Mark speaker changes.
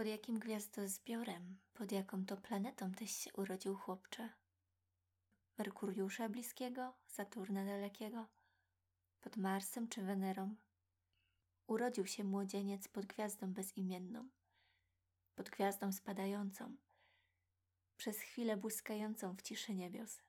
Speaker 1: Pod jakim gwiazdozbiorem, pod jaką to planetą tyś się urodził, chłopcze? Merkuriusza bliskiego, Saturna dalekiego, pod Marsem czy Wenerą? Urodził się młodzieniec pod gwiazdą bezimienną, pod gwiazdą spadającą, przez chwilę błyskającą w ciszy niebios.